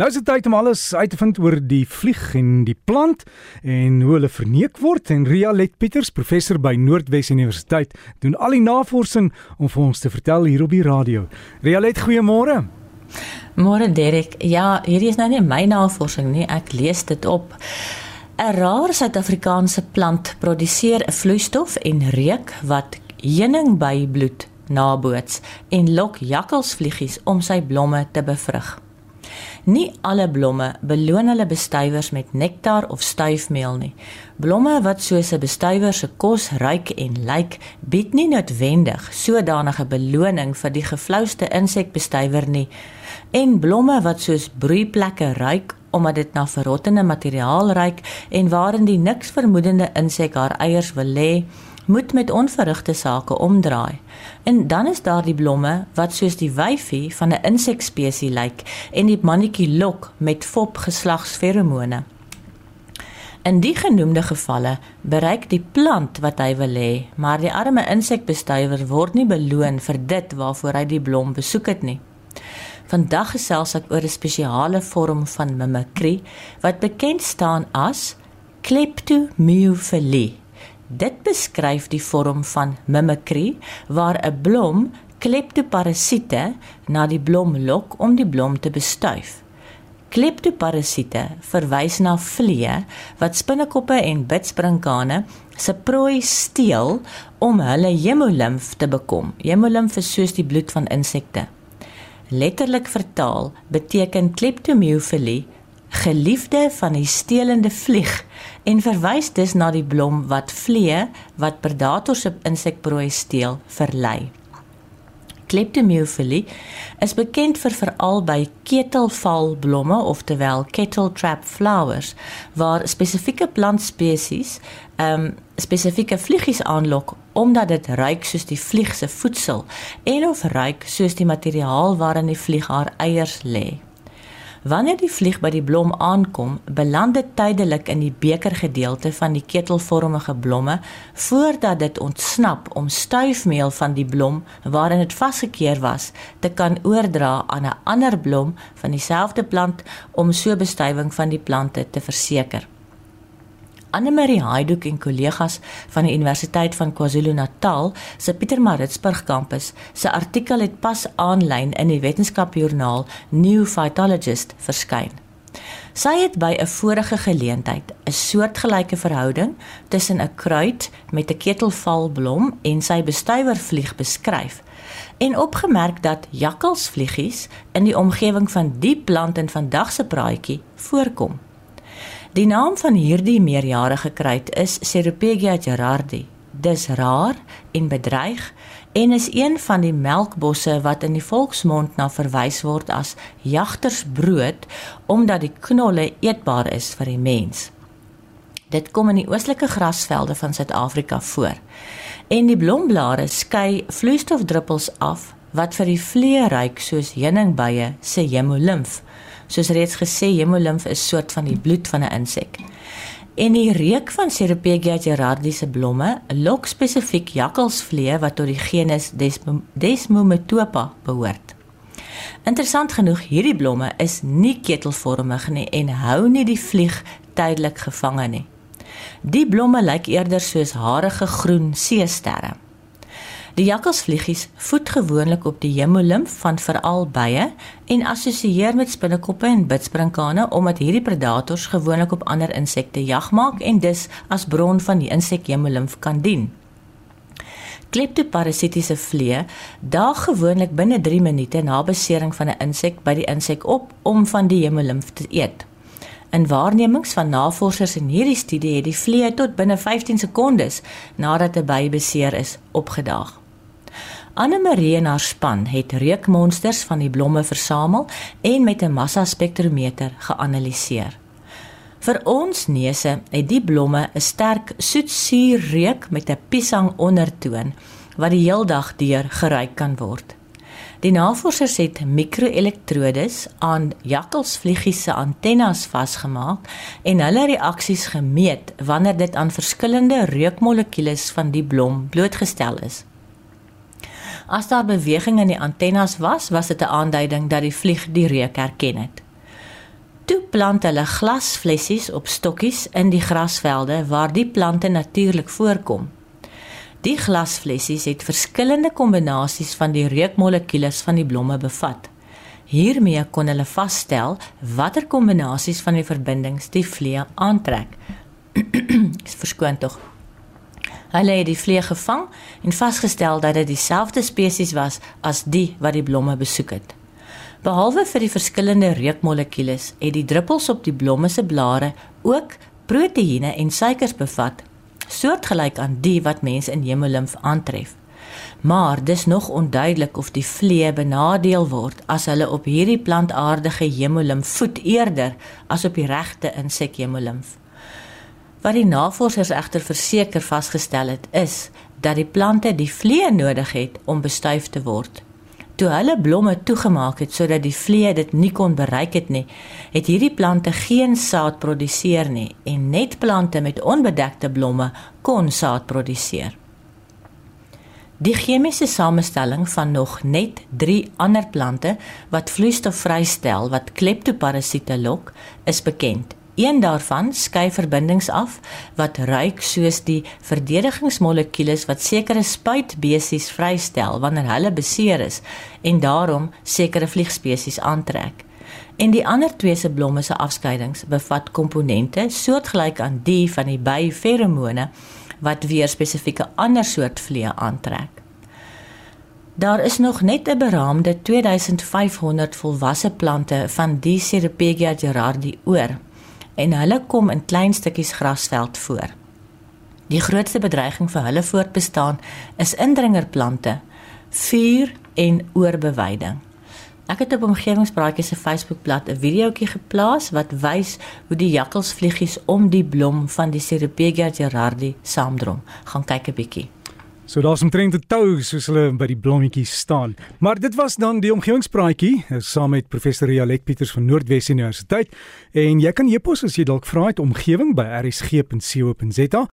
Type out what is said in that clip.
Nou is dit tyd om alles uit te vind oor die vlieg en die plant en hoe hulle verneek word en Ria Let Pieters, professor by Noordwes Universiteit, doen al die navorsing om vir ons te vertel hier op die radio. Ria Let, goeiemôre. Môre Derek. Ja, hierdie is nou nie my navorsing nie, ek lees dit op. 'n Rare Suid-Afrikaanse plant produseer 'n vloeistof en reuk wat heuningbybloed naboots en lok jakkalsvliegies om sy blomme te bevrug. Nie alle blomme beloon hulle bestuivers met nektar of stuifmeel nie. Blomme wat soos 'n bestuiver se kos ruik en lyk, bied nie noodwendig sodanige beloning vir die geflouste insekbestuiver nie. En blomme wat soos broeiplekke ruik omdat dit na verrottende materiaal ruik en waarin die niks vermoedende insek haar eiers wil lê, moet met onverrigte sake omdraai. En dan is daar die blomme wat soos die wyfie van 'n insekspesie lyk en die mannetjie lok met fop geslagsferomone. In die genoemde gevalle bereik die plant wat hy wil hê, maar die arme insekbestuiver word nie beloon vir dit waarvoor hy die blom besoek het nie. Vandag gesels ek oor 'n spesiale vorm van mimikry wat bekend staan as kleptomyophilie. Dit beskryf die vorm van mimikry waar 'n blom kleptoparasiete na die blom lok om die blom te bestuif. Kleptoparasiete verwys na vliee wat spinnekoppe en bitsprinkane se prooi steel om hulle hemolimf te bekom. Hemolimf is soos die bloed van insekte. Letterlik vertaal beteken kleptomyophilie geliefde van die stelende vlieg en verwys dus na die blom wat vlee wat predators op insekprooi steel verlei. Kleptomyophilie is bekend vir veral by ketelvalblomme oftewel kettle trap flowers waar spesifieke plantspesies ehm um, spesifieke vliegies aanlok omdat dit ruik soos die vlieg se voedsel en of ruik soos die materiaal waarin die vlieg haar eiers lê. Wanneer die vlieg by die blom aankom, beland dit tydelik in die bekergedeelte van die ketelvormige blomme voordat dit ontsnap om stuifmeel van die blom waarin dit vasgekeer was te kan oordra aan 'n ander blom van dieselfde plant om so bestuiving van die plante te verseker. Anne-Marie Heiduck en kollegas van die Universiteit van KwaZulu-Natal se Pietermaritzburg kampus se artikel het pas aanlyn in die wetenskapjoernaal New Phytologist verskyn. Sy het by 'n vorige geleentheid 'n soortgelyke verhouding tussen 'n kruid met 'n ketelvalblom en sy bestuivervlieg beskryf en opgemerk dat jakkalsvliegies in die omgewing van die plant in vandag se praatjie voorkom. Die naam van hierdie meerjarige kruid is Ceropegia gerardi. Dis rar en bedreig en is een van die melkbosse wat in die volksmond na verwys word as jagtersbrood omdat die knolle eetbaar is vir die mens. Dit kom in die oostelike grasvelde van Suid-Afrika voor. En die blomblare skei vloeistofdruppels af wat vir die vlee ruik soos heuningbye se hemolimf soos reeds gesê, hemolimf is soort van die bloed van 'n insek. En die reuk van Ceropegia gerardi se blomme lok spesifiek jakkalsvlee wat tot die genus Desmometopa behoort. Interessant genoeg, hierdie blomme is nie ketelvormig nie en hou nie die vlieg tydelik gevange nie. Die blomme lyk eerder soos harige groen seesterre. Die jakkalsvliegies voed gewoonlik op die hemolimf van veral bye en assosieer met spinnekoppe en bitsprinkane omdat hierdie predators gewoonlik op ander insekte jag maak en dus as bron van die insek hemolimf kan dien. Kleptoparasitiese vliee daag gewoonlik binne 3 minute na besering van 'n insek by die insek op om van die hemolimf te eet. In waarnemings van navorsers in hierdie studie het die vliee tot binne 15 sekondes nadat 'n by beseer is opgedaag. Anne Marie en haar span het reukmonsters van die blomme versamel en met 'n massaspektrometer geanaliseer. Vir ons neuse het die blomme 'n sterk soetsuur reuk met 'n piesang ondertoon wat die heeldag deur geruik kan word. Die navorsers het mikroelektrodes aan jakkalsvliegies se antennes vasgemaak en hulle reaksies gemeet wanneer dit aan verskillende reukmolekules van die blom blootgestel is. As daar beweging in die antennes was, was dit 'n aanduiding dat die vlieg die reuk herken het. plant hulle glasflessies op stokkies in die grasvelde waar die plante natuurlik voorkom. Die glasflessies het verskillende kombinasies van die reukmolekules van die blomme bevat. Hiermee kon hulle vasstel watter kombinasies van die verbindings die vlee aantrek. Dis verskoon tog. Hulle het die vlee gevang en vasgestel dat dit dieselfde spesies was as die wat die blomme besoek het. Behalwe vir die verskillende reukmolekules, het die druppels op die blomme se blare ook proteïene en suikers bevat soortgelyk aan die wat mense in hemolimf aantref. Maar dis nog onduidelik of die vlee benadeel word as hulle op hierdie plantaardige hemolimf voed eerder as op die regte insek hemolimf. Wat die navorsers egter verseker vasgestel het is dat die plante die vlee nodig het om bestuif te word toe hulle blomme toegemaak het sodat die vlee dit nie kon bereik het nie, het hierdie plante geen saad produseer nie en net plante met onbedekte blomme kon saad produseer. Die chemiese samestelling van nog net 3 ander plante wat vloeistof vrystel wat kleptoparasiete lok, is bekend Een daarvan skei verbindings af wat ruik soos die verdedigingsmolekules wat sekere spuitbesies vrystel wanneer hulle beseer is en daarom sekere vliegspesies aantrek. En die ander twee se blomme se afskeidings bevat komponente soortgelyk aan die van die by feromone wat weer spesifieke ander soort vliee aantrek. Daar is nog net 'n beraamde 2500 volwasse plante van die Ceropegia gerardi oor en hulle kom in klein stukkies grasveld voor. Die grootste bedreiging vir hulle voortbestaan is indringerplante, vuur en oorbewyding. Ek het op omgewingspraatjies se Facebookblad 'n videoetjie geplaas wat wys hoe die jakkalsvliegies om die blom van die Ceropegia gerardi saamdrom. Gaan kyk 'n bietjie. So daar's omtrent 'n tou soos hulle by die blommetjies staan. Maar dit was dan die omgewingspraatjie eh, saam met professor Rialet Pieters van Noordwes Universiteit en jy kan epos as jy dalk vra het omgewing by rsg.co.za